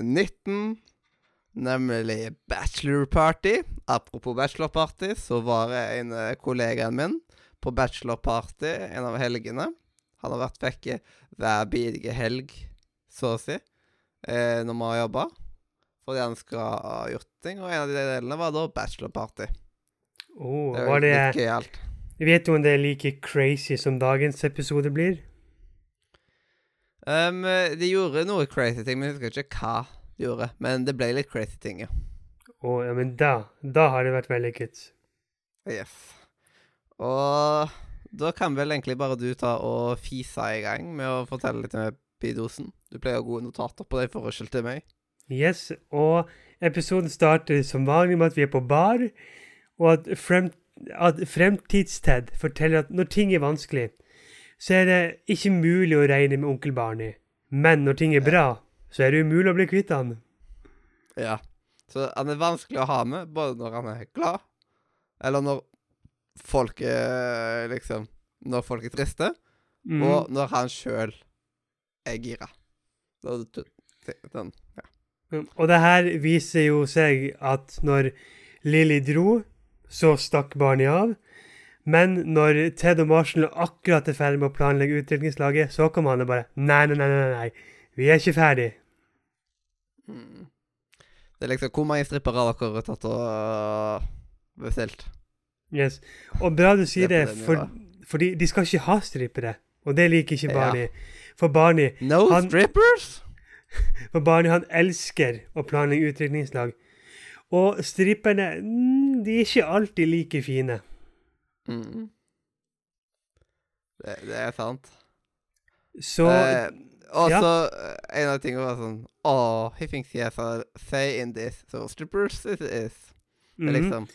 19, nemlig Bachelor Party. Apropos Bachelor Party, så var en kollegaen min på Bachelor Party en av helgene. Han har vært vekke hver bidige helg, så å si, eh, når vi har jobba. Fordi han skal ha gjort ting, og en av de delene var da Bachelor Party. Oh, Det var var det. Vet du om det er like crazy som dagens episode blir? Um, de gjorde noe crazy ting, men jeg husker ikke hva de gjorde. Men det ble litt crazy ting, ja. Å, ja, men da Da har det vært vellykket. Yes. Og da kan vel egentlig bare du ta og fise i gang med å fortelle litt om epidosen. Du pleier å ha gode notater på det i forhold til meg. Yes, og episoden starter som vanlig med at vi er på bar, og at, frem, at Fremtids-Ted forteller at når ting er vanskelig, så er det ikke mulig å regne med onkel Barney. Men når ting er bra, så er det umulig å bli kvitt han. Ja. Så han er vanskelig å ha med, både når han er glad, eller når folk er liksom Når folk er triste, Mm. og når han sjøl er gira. Den, ja. Mm, Og det her viser jo seg at når Lily dro, så stakk barnet av. Men når Ted og Marshall akkurat er ferdig med å planlegge utdrikningslaget, så kommer han og bare Nei, nei, nei, nei, nei. vi er ikke ferdig. Mm. Det er liksom Hvor mange strippere har dere tatt og øh, bestilt? Yes. Og bra du sier Det det, på for, fordi de skal ikke ha strippere. Og det liker ikke Ja. Barney. For Barney, No Han- strippers? for Barney han elsker å planlegge utdrikningslag. Og stripperne, mm, de er ikke alltid like fine. Mm. Det, det er sant. Så eh, og ja. så eh, en av tingene var sånn Oh, he thinks he has a say in this, so strippers it is. Det er mhm. liksom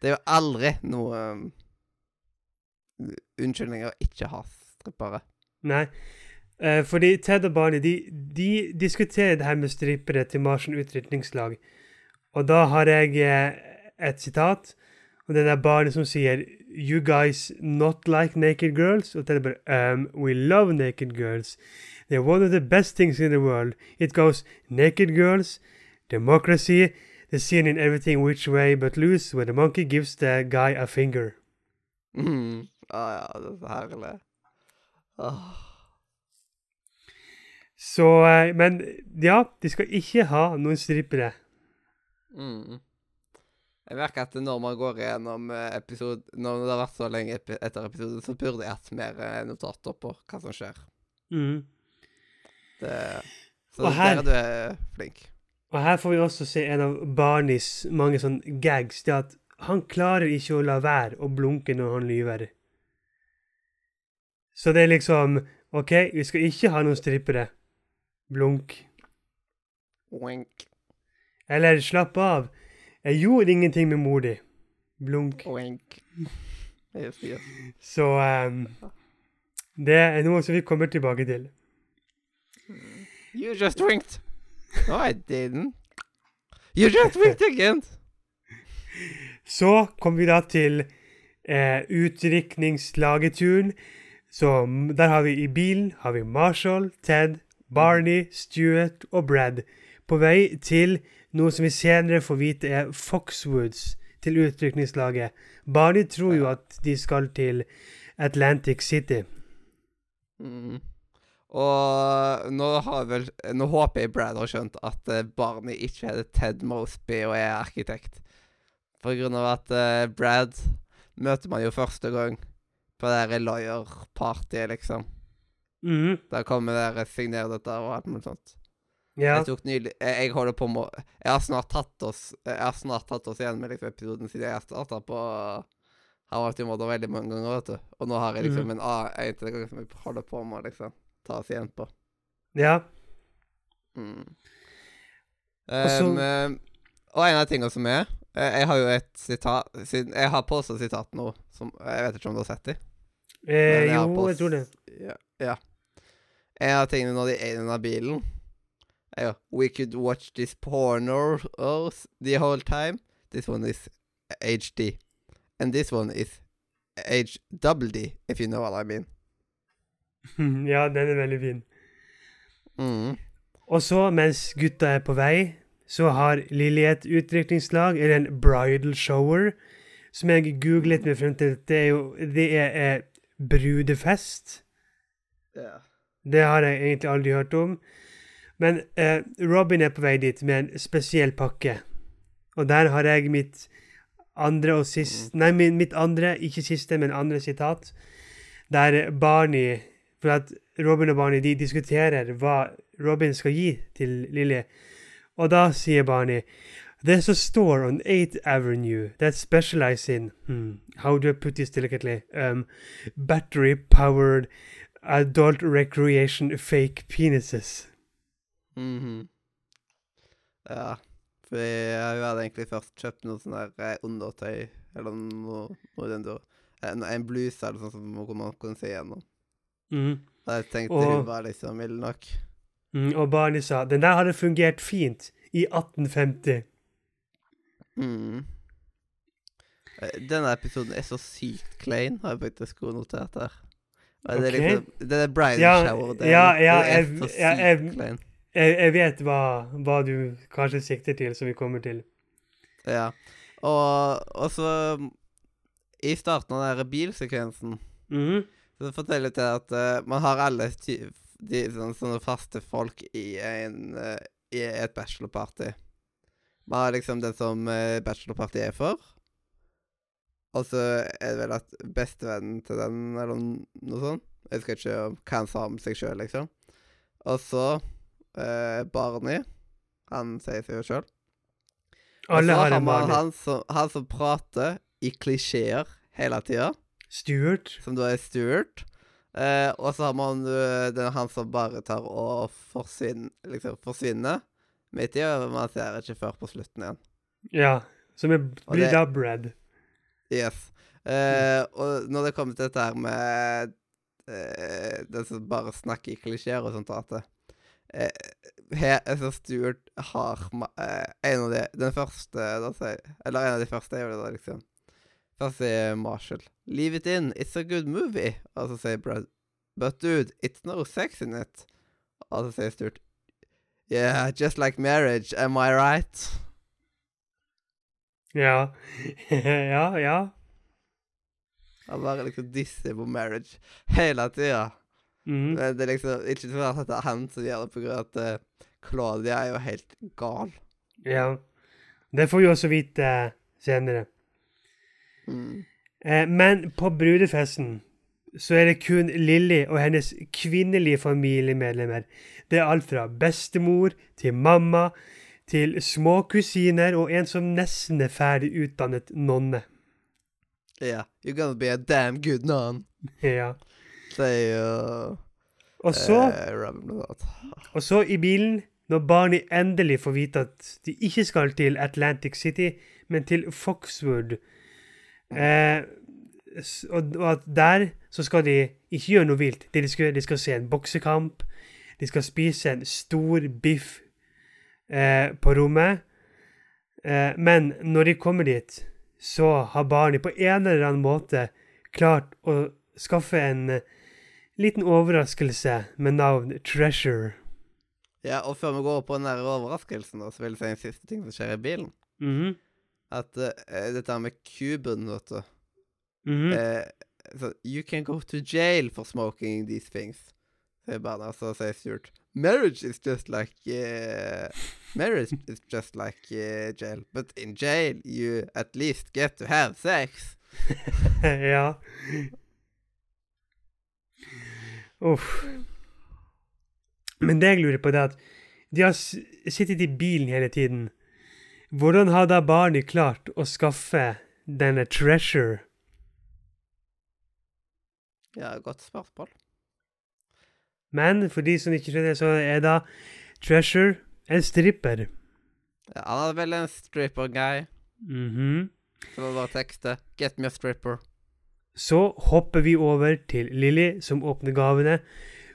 Det er jo aldri noe um, unnskyldning å ikke ha strippere. Nei. Eh, fordi Ted og Barney de, de diskuterer det her med strippere til Marsen utdrikningslag. Og da har jeg eh, et sitat. Og det er Barney som sier You guys not like naked girls? Og Ted er bare um, We love naked girls. They're one of the best things in the world. It goes naked girls, democracy, the scene in everything which way but loose when the monkey gives the guy a finger. Mm. Ah, ja, det er så herlig. Åh. Så eh, Men ja, de skal ikke ha noen strippere. Mm. Jeg merker at når man går gjennom eh, episode Når det har vært så lenge etter episoden, så burde jeg hatt mer eh, notater på hva som skjer. Mm. Det, så Og her- der er du eh, flink. Og her får vi også se en av Barneys mange sånn gags. Det at han klarer ikke å la være å blunke når han lyver. Så det er liksom OK, vi skal ikke ha noen strippere. Blunk. Wink, Eller slapp av. Jeg gjorde ingenting med mor di. Blunk. Oink. Yes, yes. Så um, det er noe som vi kommer tilbake til. You just winked. No, I didn't. You just winked again. Så kom vi da til eh, utdrikningslageturen. Så der har vi i bilen har vi Marshall, Ted, Barney, Stuart og Brad på vei til noe som vi senere får vite er Foxwoods til utrykningslaget. Barney tror jo at de skal til Atlantic City. Mm. Og nå har vel Nå håper jeg Brad har skjønt at eh, Barney ikke heter Ted Mosby og er arkitekt. For grunn av at uh, Brad møter man jo første gang på det der lawyer-partyet, liksom. Mm. Der kommer dere signert dette og alt mulig sånt. Ja. Jeg tok nylig jeg, holder på med Jeg har snart tatt oss Jeg har snart tatt oss igjen med liksom episoden siden jeg starta på Har vært i Mother veldig mange ganger, vet du. Og nå har jeg liksom mm. en A- en til gang som jeg holder på med å liksom ta oss igjen på. ja. Mm. Og så- Um, eh, og en av tingene som er eh, Jeg har jo et sitat Jeg har påstått sitat nå som Jeg vet ikke om du har sett det? Eh, jo, på jeg tror det. Ja. ja. En av tingene når de er i denne bilen, er We could watch this porno the whole time. This one is HD. And this one is HDD, if you know what I mean. ja, den er veldig fin. Mm. Og så, mens gutta er på vei, så har Lilly et utdrikningslag, eller en bridal shower, som jeg googlet meg frem til. Det er jo Det er eh, brudefest. Yeah. Det har jeg egentlig aldri hørt om. Men eh, Robin er på vei dit med en spesiell pakke. Og der har jeg mitt andre og siste Nei, min, mitt andre, ikke siste, men andre sitat. Der Barney For at Robin og Barney de diskuterer hva Robin skal gi til Lilly. Og da sier Barney There's a store on 8th Avenue that specializes in hmm, how do I put this delicately? Um, battery powered adult recreation fake penises. Mhm. Ja. For jeg hadde egentlig først kjøpt noe sånn der eh, undertøy, eller noe, noe i den. En, en bluse eller sånn som man kunne se gjennom. Mm. Og jeg tenkte Og- hun var liksom mild nok. Mm, og Barney sa den der hadde fungert fint i 1850. Mm. Eh, Denne episoden er så sykt klein, har jeg faktisk notert her. Det er okay. liksom Det er Brian Ja, shower. Det, ja, det er jeg- så sykt ja, jeg- klein. Jeg, jeg vet hva, hva du kanskje sikter til, som vi kommer til. Ja. Og, og så mm, I starten av den bilsekvensen -hmm. så forteller jeg til at uh, man har alle de, sånne, sånne faste folk i, en, uh, i et bachelorparty. Man har liksom den som uh, bachelorparty er for. Og så er det vel at bestevennen til den, eller noe sånt Jeg husker ikke hva han sa om seg sjøl, liksom. Og så eh, Barney. Han sier seg jo sjøl. Alle har en Barney. han som, han som prater i klisjeer hele tida, Stuart. som da er Stuart. Uh, og så har man uh, den han som bare tar og forsvinner, liksom forsvinner midt i, og man ser ikke før på slutten igjen. Ja. Som blir det- da bread. Yes. Eh, og når det kommer til dette her med eh, den som bare snakker i klisjeer og sånt, at eh, her, altså Stuart har eh, en av de Den første Eller en av de første er jo det liksom. Først sier Marshall 'Leave it in. It's a good movie'. Og så sier Brad 'But dude, it's no sex in it'. Og så sier Stuart 'Yeah, just like marriage. Am I right?' Ja. ja, ja. Han bare liksom disser på marriage hele tida. Mhm. Men det er liksom ikke for at det er han som gjør det, på grunn av at uh, Claudia er jo helt gal. ja. Det får vi også vite uh, senere. Mm. Uh, men på brudefesten så er det kun Lilly og hennes kvinnelige familiemedlemmer. Det er alt fra bestemor til mamma til små kusiner og en som nesten er ferdig utdannet nonne. Yeah, you're gonna be a damn good nun, Ja. Sier Og så, eh, og så i bilen, når Barney endelig får vite at de ikke skal til Atlantic City, men til Foxwood eh, og, at der så skal de ikke gjøre noe vilt. De skal, de skal se en boksekamp. De skal spise en stor biff eh, på rommet. Eh, men når de kommer dit, så har Barney på en eller annen måte klart å skaffe en liten overraskelse med navn Treasure. Ja, og før vi går på den der overraskelsen, da, så vil jeg si en siste ting som skjer i bilen. Mhm, At uh, dette med kuben, vet du mm -hmm. uh, so, You can go to jail for smoking these things. Sier barna, så sier Stuart Marriage is just like uh, Marriage is just like eh, jail, but in jail you at least get to have sex. ja. Uff. Men det jeg lurer på, det er at de har sittet i bilen hele tiden. Hvordan har da Barney klart å skaffe denne treasure? Ja, godt spørsmål. Men for de som ikke skjønner, så er da treasure en stripper. Ja, han hadde vel en stripper-guy Mhm. som var bare tekste 'Get me a stripper'. Så hopper vi over til Lilly, som åpner gavene.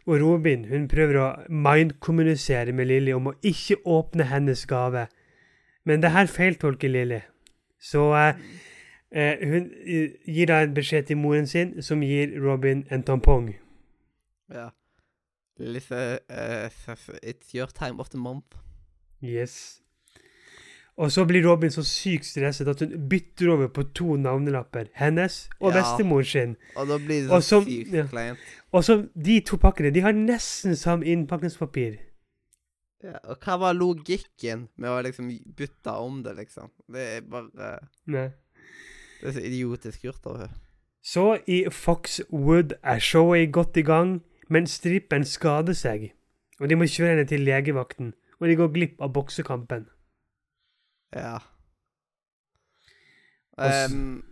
Og Robin hun prøver å mindkommunisere med Lilly om å ikke åpne hennes gave. Men det her feiltolker Lilly. Så eh, eh, hun eh, gir da en beskjed til moren sin, som gir Robin en tampong. Ja. Lilly uh, it's your time of the month. Yes. Og så blir Robin så sykt stresset at hun bytter over på to navnelapper. Hennes og Ja. bestemor sin. Og da blir det så som- sykt ja. kleint. Og så de to pakkene, de har nesten samme innpakningspapir. Ja, og hva var logikken med å liksom bytte om det, liksom? Det er bare Nei. Det er så idiotisk gjort av henne. Så i Foxwood er showet godt i gang, men strippen skader seg. Og de må kjøre henne til legevakten, og de går glipp av boksekampen. Ja. Um, s- Ehm,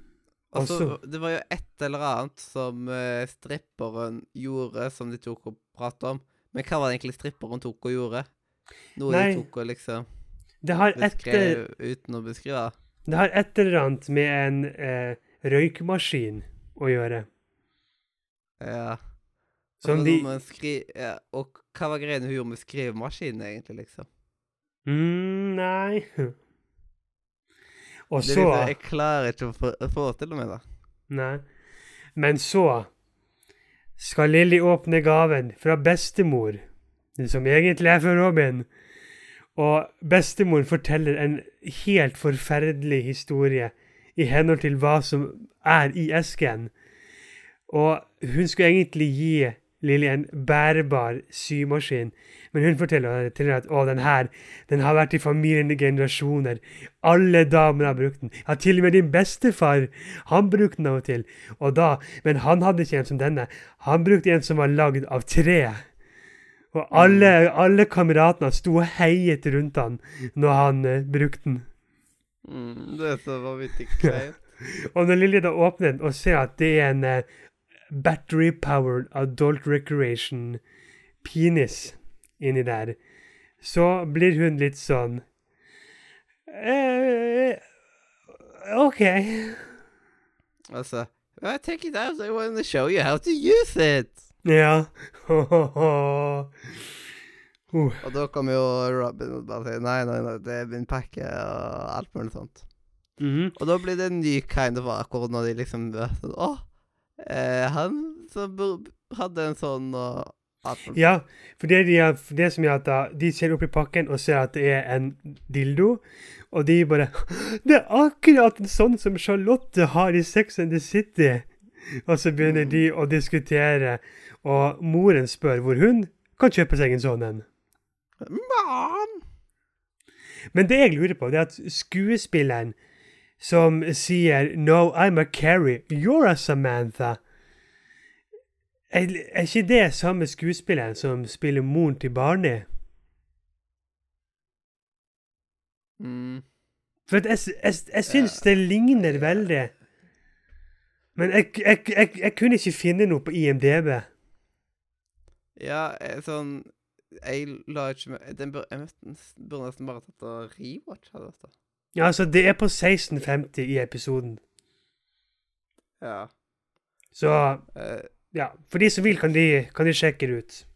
og og så så- Det var jo et eller annet som uh, stripperen gjorde, som de tok og pratet om. Men hva var det egentlig stripperen tok og gjorde? Noe Nei, de tok og liksom Det har, etter, uten å beskrive? det har et eller annet med en eh, røykmaskin å gjøre. Ja. Som de skri ja. Og hva var greiene hun gjorde med skrivemaskinen, egentlig, liksom? mm, Nei. Og så liksom, jeg klarer ikke å få- til forestille meg det. Nei. Men så skal Lilly åpne gaven fra bestemor, som egentlig er fra Robin. Og bestemor forteller en helt forferdelig historie i henhold til hva som er i esken. Og hun skulle egentlig gi Lilly en bærbar symaskin, men hun forteller til at å, den her den har vært i familien i generasjoner. Alle damene har brukt den. Ja, til og med din bestefar. Han brukte den av og til. Og da, Men han hadde ikke en som denne. Han brukte en som var lagd av tre. Og alle, alle kameratene sto og heiet rundt han når han uh, brukte den. Mm, det var vittig kleint. Og når Lilly da åpner den og ser at det er en eh, battery-powered adult recreation penis inni der, så blir hun litt sånn eh, OK. altså I Take it out, I want to show you how to use it! Ja. uh. Og da kommer jo Robin og bare sier nei, nei, nei, det er min pakke og alt mulig sånt. Mhm. Og da blir det en ny kind of akkurat når de liksom Åh Å, eh, han som hadde en sånn og alt. Ja, for det, de har, det som er at de ser opp i pakken og ser at det er en dildo, og de bare Det er akkurat en sånn som Charlotte har i Sex and the City! Og så begynner de å diskutere, og moren spør hvor hun kan kjøpe seg en sånn en. Mom! Men det jeg lurer på, det er at skuespilleren som sier 'No, I'm a Carrie, you're a Samantha' Er, er ikke det samme skuespilleren som spiller moren til Barney? Mm. For jeg, jeg, jeg syns det ligner veldig. Men jeg, jeg, jeg, kunne ikke finne noe på IMDb. Ja, sånn Jeg la ikke med Den burde nesten bare tatt og rewatcha dette. Ja, altså, det er på 1650 i episoden. Ja. Så Eh, ja, for de som vil, kan de, kan de sjekke det ut.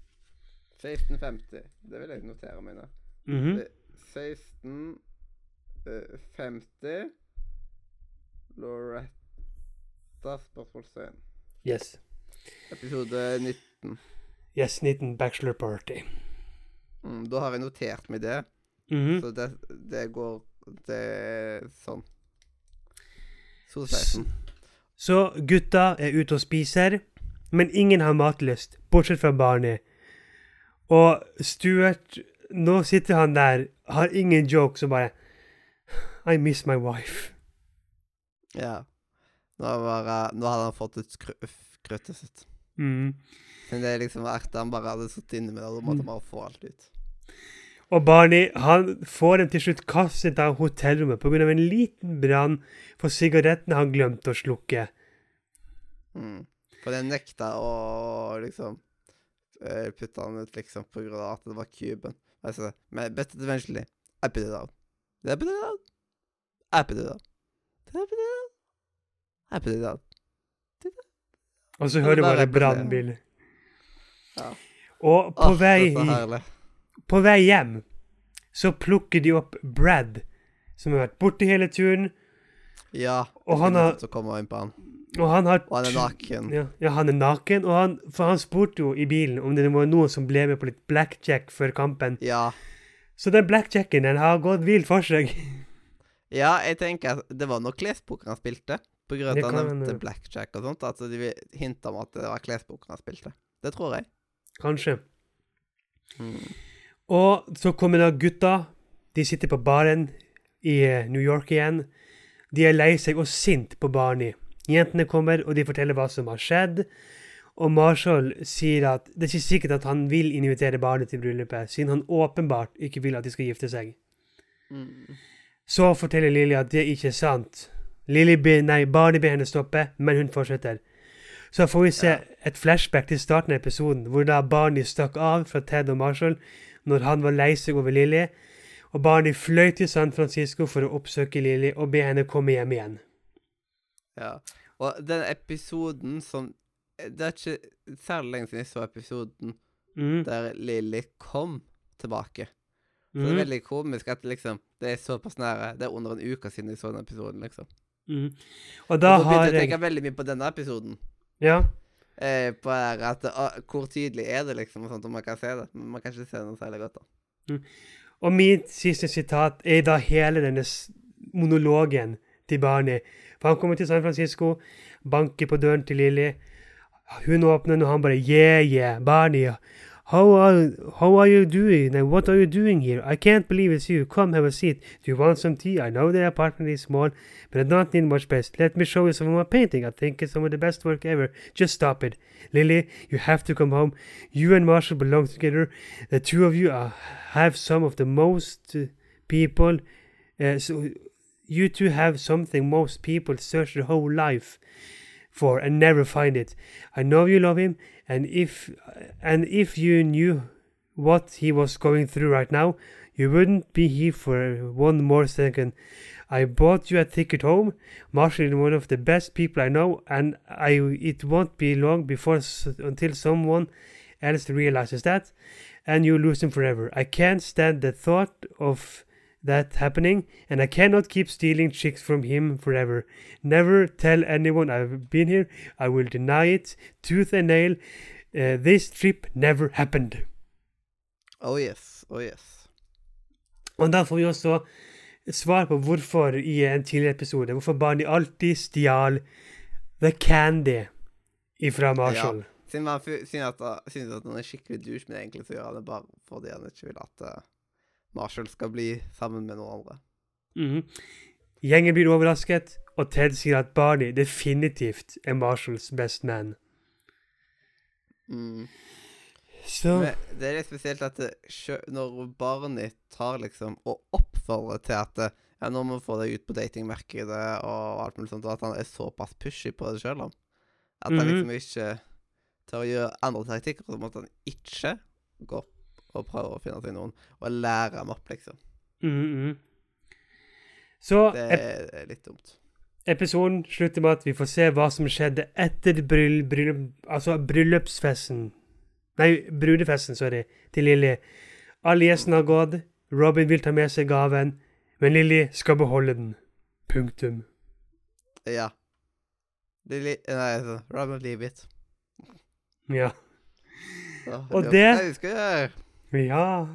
1650. Det vil jeg notere meg nå. Mm -hmm. 1650 Loretta spørsmålstegn. Yes. Episode 19. Yes, 19 Bachelor Party. Mm, da har jeg notert meg det. Mhm. Så det, det går Det er sånn. Så Så gutta er ute og spiser, men ingen har matlyst, bortsett fra Barney. Og Stuart Nå sitter han der, har ingen jokes og bare I miss my wife. Ja. Nå, var, nå hadde han fått ut krøttet sitt. Mm. Men det er liksom verdt det. Han bare hadde sittet inne med det, og måtte han bare få alt ut. Og Barney han får dem til slutt kastet av hotellrommet pga. en liten brann for sigarettene han glemte å slukke. Mm. For den nekta å liksom eh, putte han ut, liksom, på grunn av at det var kuben. Altså, men best eventually, I put it out. Da-ba-da-da. Appa-da-da. Da-ba-da-da. Appa-da-da. Og så hører du bare brannbil. Ja. Og på oh, vei hjem så plukker de opp Brad, som har vært borte hele turen. Ja. Og han har- Så kommer inn på han. Og han har Og han er naken. Ja, ja, han er naken, og han, for han spurte jo i bilen om det var noen som ble med på litt blackjack før kampen. Ja. Så den blackjacken den har gått vilt for seg. Ja, jeg tenker at det var nok klespoker han spilte. På grunn av at han nevnte blackjack og sånt. Altså de hinta om at det var klespoker han spilte. Det tror jeg. Kanskje. Mm. Og så kommer da gutta. De sitter på baren i eh, New York igjen. De er lei seg og sint på Barney. Jentene kommer, og de forteller hva som har skjedd. Og Marshall sier at det er ikke sikkert at han vil invitere Barney til bryllupet, siden han åpenbart ikke vil at de skal gifte seg. Mm. Så forteller Lily at det ikke er sant. Lily be, nei, Barney ber henne stoppe, men hun fortsetter. Så får vi se et flashback til starten av episoden, hvor da Barney stakk av fra Ted og Marshall når han var lei seg over Lilly, og barnet fløy til San Francisco for å oppsøke Lilly og be henne komme hjem igjen. Ja. Og den episoden som Det er ikke særlig lenge siden jeg så episoden Mm. der Lilly kom tilbake. Så det er Mm. veldig komisk at liksom det er såpass nære. Det er under en uke siden jeg så den episoden, liksom. Mm. Og da og da har jeg begynte jeg tenke veldig mye på denne episoden. Ja. Eh, på at å, Hvor tydelig er det, liksom, og sånt, man kan se det. Men man kan ikke se det noe særlig godt, da. Og mitt siste sitat er da hele denne monologen til Barney. For han kommer til San Francisco, banker på døren til Lily. Hun åpner og han bare Yeah, yeah, Barney. How are, how are you doing? And what are you doing here? I can't believe it's you. Come have a seat. Do you want some tea? I know the apartment is small, but I don't need much space. Let me show you some of my painting. I think it's some of the best work ever. Just stop it. Lily, you have to come home. You and Marshall belong together. The two of you are, have some of the most people. Uh, so you two have something most people search their whole life for and never find it. I know you love him, and if and if you knew what he was going through right now, you wouldn't be here for one more second. I bought you a ticket home. Marshall is one of the best people I know, and I it won't be long before until someone else realizes that, and you lose him forever. I can't stand the thought of that happening, and I cannot keep stealing chicks from him forever. Never tell anyone I've been here. I will deny it, tooth and nail. Uh, this trip never happened. Oh yes. Oh yes. Og da får vi også svar på hvorfor i en tidligere episode hvorfor Barney alltid stjal The Candy ifra Marshall. Ja, siden han synes at han er skikkelig douche, men egentlig så gjør han det bare fordi han ikke vil at uh, Marshall skal bli sammen med noen andre. Mhm. Gjengen blir overrasket, og Ted sier at Barney definitivt er Marshalls best man. Mm. Så Men det er litt spesielt at det, når Barney tar liksom og oppfordrer til at uh, ja, nå må vi få deg ut på datingmarkedet og alt mulig sånt, og at han er såpass pushy på det sjøl, at han Mhm. liksom ikke tør å gjøre andre taktikker, som at han ikke går og prøver å finne seg noen, og lære dem opp, liksom. Mhm, mhm. Så Det ep er litt dumt. episoden slutter med at vi får se hva som skjedde etter bryll, bryll, altså bryllupsfesten Nei, brudefesten, sorry, til Lilly. Alle gjestene har gått. Robin vil ta med seg gaven, men Lilly skal beholde den. Punktum. Ja. Lilly Nei, altså, Robin leave it. Ja. Så, Og det, det- Ja.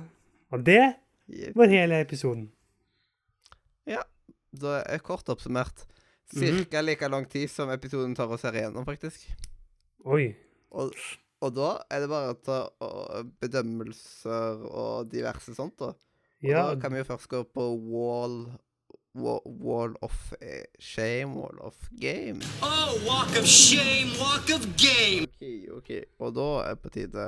Og det var hele episoden. Ja. Da er kort oppsummert cirka ca. like lang tid som episoden tar å se igjennom, faktisk. Oi. Og, og da er det bare å ta bedømmelser og diverse sånt, da. Og Ja. da kan vi jo først gå på wall Wall, wall of eh, shame, wall of game. Oh, walk of shame, walk of game. OK, OK. Og da er det på tide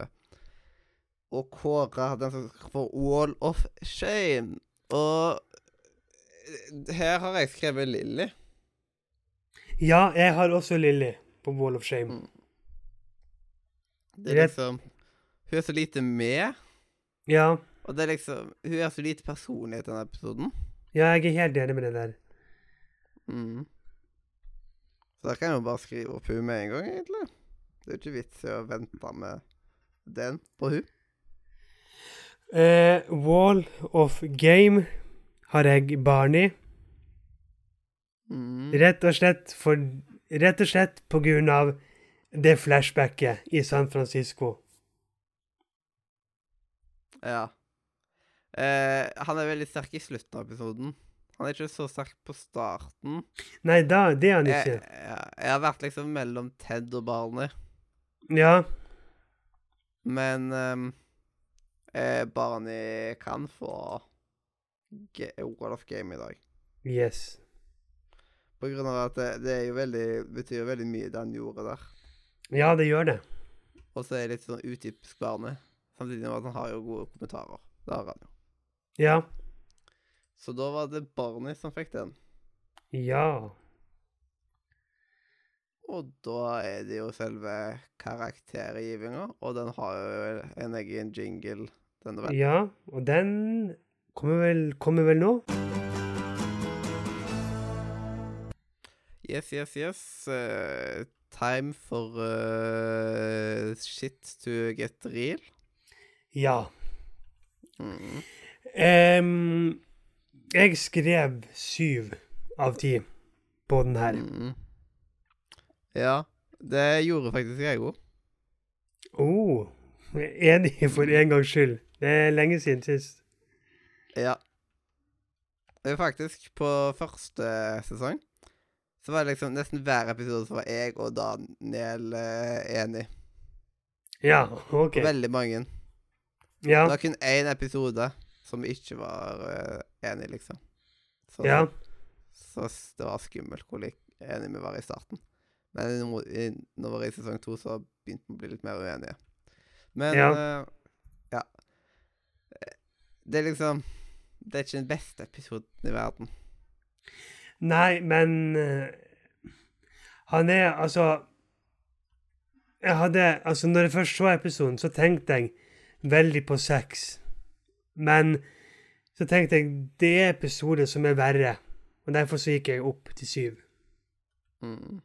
å kåre den som skal for wall of shame. Og her har jeg skrevet Lilly. ja, jeg har også Lilly på Wall of Shame. Mm. Det er liksom Hun er så lite med. Ja. Og det er liksom Hun er så lite personlighet i denne episoden. Ja, jeg er helt enig med det der. Mm. Så da kan jeg jo bare skrive opp hun med en gang, egentlig. Det er jo ikke vits i å vente med den på hun. Eh, Wall of Game har jeg barn Mm. Rett og slett for Rett og slett på grunn av det flashbacket i San Francisco. Ja. Uh, han er veldig sterk i slutten av episoden. Han er ikke så sterk på starten. Nei, da, det er han ikke. jeg, jeg har vært liksom mellom Ted og Barney, Ja. men ehm, eh, Barney kan få World of Game i dag. Yes. På grunn av at det, det jo veldig, betyr veldig mye det han gjorde der. Ja, det gjør det. Og så er det litt sånn utypisk Barney. Samtidig med at han har jo gode kommentarer. Det har han jo. Ja. Så da var det Barney som fikk den. Ja. Og da er det jo selve karaktergivinga, og den har jo en egen jingle, denne veien. Ja, og den kommer vel, kommer vel nå? Yes, yes, yes. Uh, time for uh, shit to get real. Ja. Mm. Um, jeg skrev syv av ti på den her. Mm. Ja, det gjorde faktisk jeg òg. Oh, er enig for en gangs skyld. Det er lenge siden sist. Ja. Faktisk på første sesong så var det liksom nesten hver episode så var jeg og Daniel eh, enig. Ja, OK. Veldig mange. Ja. Det var kun én episode som vi ikke var uh, enig, liksom. Så, Ja. så det var skummelt hvor enige vi var i starten. Men nå, i, når vi var i sesong to, så begynte vi å bli litt mer uenige. Men eh, ja. Eh, Det er liksom Det er ikke den beste episoden i verden. Nei, men eh, Han er altså Jeg hadde Altså, når jeg først så episoden, så tenkte jeg veldig på sex. Men så tenkte jeg det er episoder som er verre, og derfor så gikk jeg opp til syv. Mm.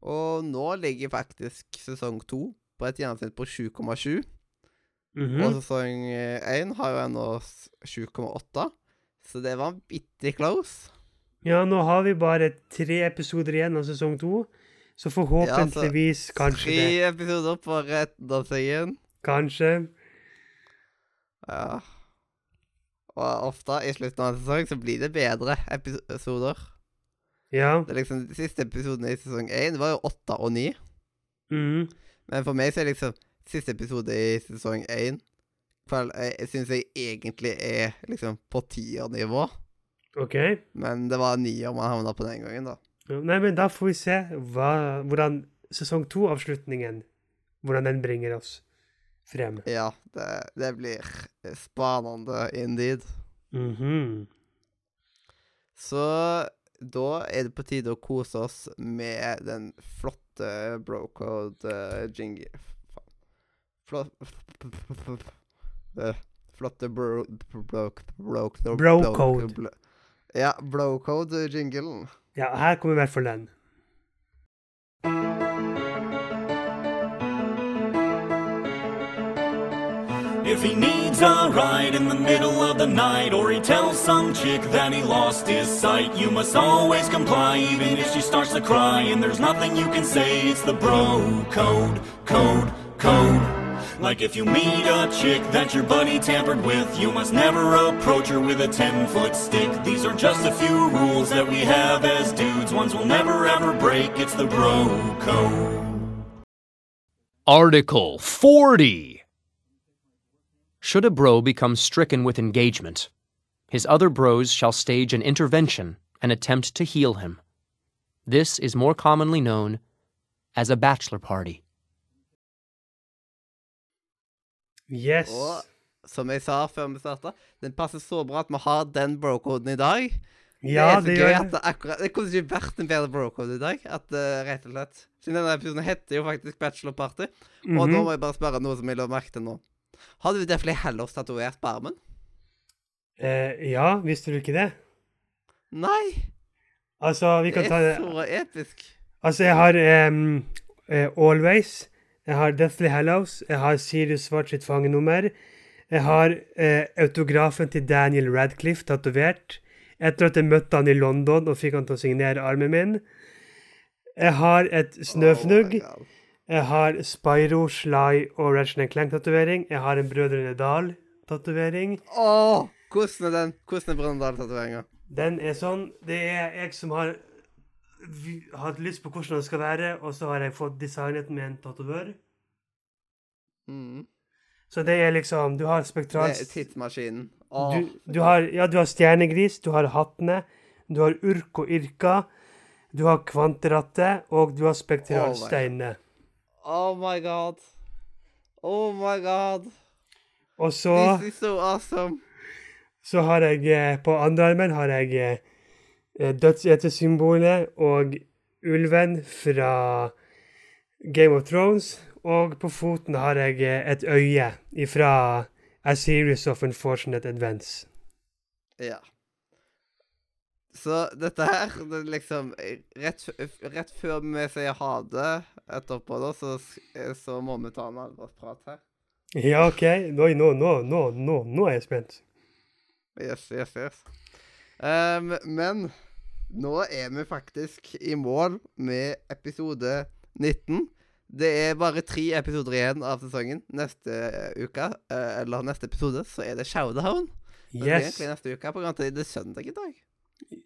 Og nå ligger faktisk sesong to på et gjennomsnitt på 7,7. Mhm. Og sesong én har jo ennå s- 7,8. Så det var bitte close. Ja, nå har vi bare tre episoder igjen av sesong to, så forhåpentligvis kanskje det. Tre episoder på retten av sengen. Kanskje. Ja. Og ofte i slutten av en sesong så blir det bedre episoder. Ja. Det er liksom De siste episodene i sesong én var jo åtte og ni. Mm. Men for meg så er liksom siste episode i sesong én syns jeg egentlig er liksom på tiernivå. OK. Men det var nier man havna på den gangen, da. Nei, men da får vi se hva, hvordan sesong to-avslutningen Hvordan den bringer oss frem. Ja, det, det blir spennende indeed. Mhm. Så da er det på tide å kose oss med den flotte brocode-jingle Flott eh, Flotte bro... bro... bro... Brocode. Eh, ja, brocode-jinglen. Ja, her kommer i hvert fall den. If he needs a ride in the middle of the night, or he tells some chick that he lost his sight, you must always comply, even if she starts to cry. And there's nothing you can say, it's the bro code, code, code. Like if you meet a chick that your buddy tampered with, you must never approach her with a 10 foot stick. These are just a few rules that we have as dudes, ones we'll never ever break. It's the bro code. Article 40. Should a bro become stricken with engagement, his other bros shall stage an intervention and attempt to heal him. This is more commonly known as a bachelor party. Yes. Og som jeg sa før vi starta, den passer så bra at vi har den brokoden i dag. Ja, det det er så gøy gjør at det akkurat Det kunne ikke vært en bedre brocode i dag. At uh, rett og slett Siden denne episoden heter jo faktisk Bachelor Party. Og Mhm. nå må jeg bare spørre noe som jeg la merke til nå. Har du definitivt heller tatovert på armen? Eh, ja, visste du ikke det? Nei! Altså, vi Det kan ta er det så episk. Altså, jeg har um, uh, Always. Jeg har Deathly Hallows. Jeg har Sirius Svart sitt fangenummer. Jeg har eh, autografen til Daniel Radcliffe tatovert. Etter at jeg møtte han i London og fikk han til å signere armen min. Jeg har et snøfnugg. Oh. Jeg har Spyro, Sly og Ratchet Clank-tatovering. Jeg har en Brødrene Dal-tatovering. Åh, hvordan er den? Hvordan er Brønnøydal-tatoveringa? Den er sånn Det er jeg som har hatt lyst på hvordan den skal være, og så har jeg fått designet med en tatovør. Mm. Så det er liksom Du har Det spektral... er tidsmaskinen. Du, du har, ja, du har stjernegris, du har hattene, du har urk og yrka, du har kvanterattet, og du har spektralsteinene. oh my god. Oh my god. Og så, This is so awesome. så har jeg eh, På andre armen har jeg eh, eh, dødsetesymbolet og ulven fra Game of Thrones. Og på foten har jeg eh, et øye ifra A Series of Unfortunate Advance. Ja. Så dette her, det liksom Rett, rett før vi sier ha det etterpå, da, så, så må vi ta en alvorsprat her. Ja, OK. Nå, nå, nå, nå er jeg spent. Yes, yes, yes. Um, men nå er vi faktisk i mål med episode 19. Det er bare tre episoder igjen av sesongen. Neste eh, uke, eh, eller neste episode, så er det Showdown. Det er egentlig neste uke, på grunn av at det er søndag i dag.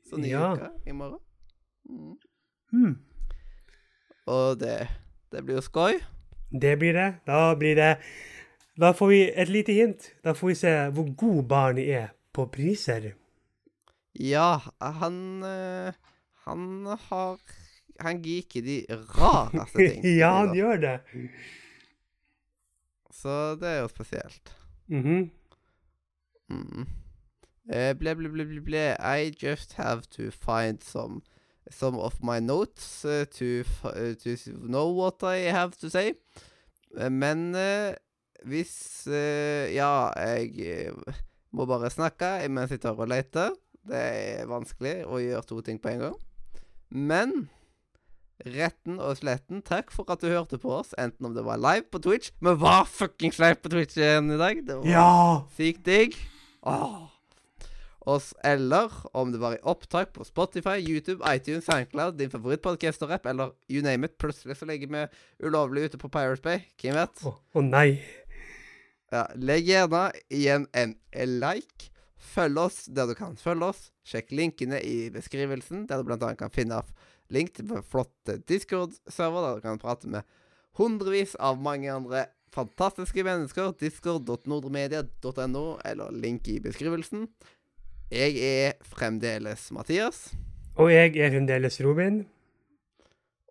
Så ny Ja. uke i morgen. Mm. Hmm. Og det, det blir jo skøy. Det blir det. Da blir det Da får vi et lite hint. Da får vi se hvor god barn er på priser. Ja, han eh, Han har Han geeker de rareste ting. ja, han gjør det. Så det er jo spesielt. Mhm. Mm. Uh, ble, ble, ble, ble. I just have to find some some of my notes uh, to, uh, to know what I have to say. Men hvis Ja, jeg må bare snakke mens jeg tar og leter. Det er vanskelig å gjøre to ting på en gang. Men retten og sletten, takk for at du hørte på oss, enten om det var live på Twitch Vi var fuckings live på Twitch igjen i dag. Det var Ja! Sykt digg. Åh. Og eller om det var i opptak på Spotify, YouTube, iTunes, Soundcloud, din favorittpodkast og rap, eller you name it. Plutselig så legger vi ulovlig ute på Pirates Bay. Hvem vet? Å å nei. Ja, legg gjerne igjen en like. Følg oss der du kan følge oss. Sjekk linkene i beskrivelsen, der du bl.a. kan finne link til flotte flott Discord-server, der du kan prate med hundrevis av mange andre fantastiske mennesker. Discord.nordremedia.no, eller link i beskrivelsen. Jeg er fremdeles Mathias, Og jeg er fremdeles Robin.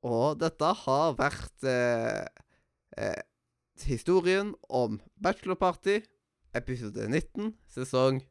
og dette har vært eh, eh, historien om Bachelorparty, episode 19, sesong 2.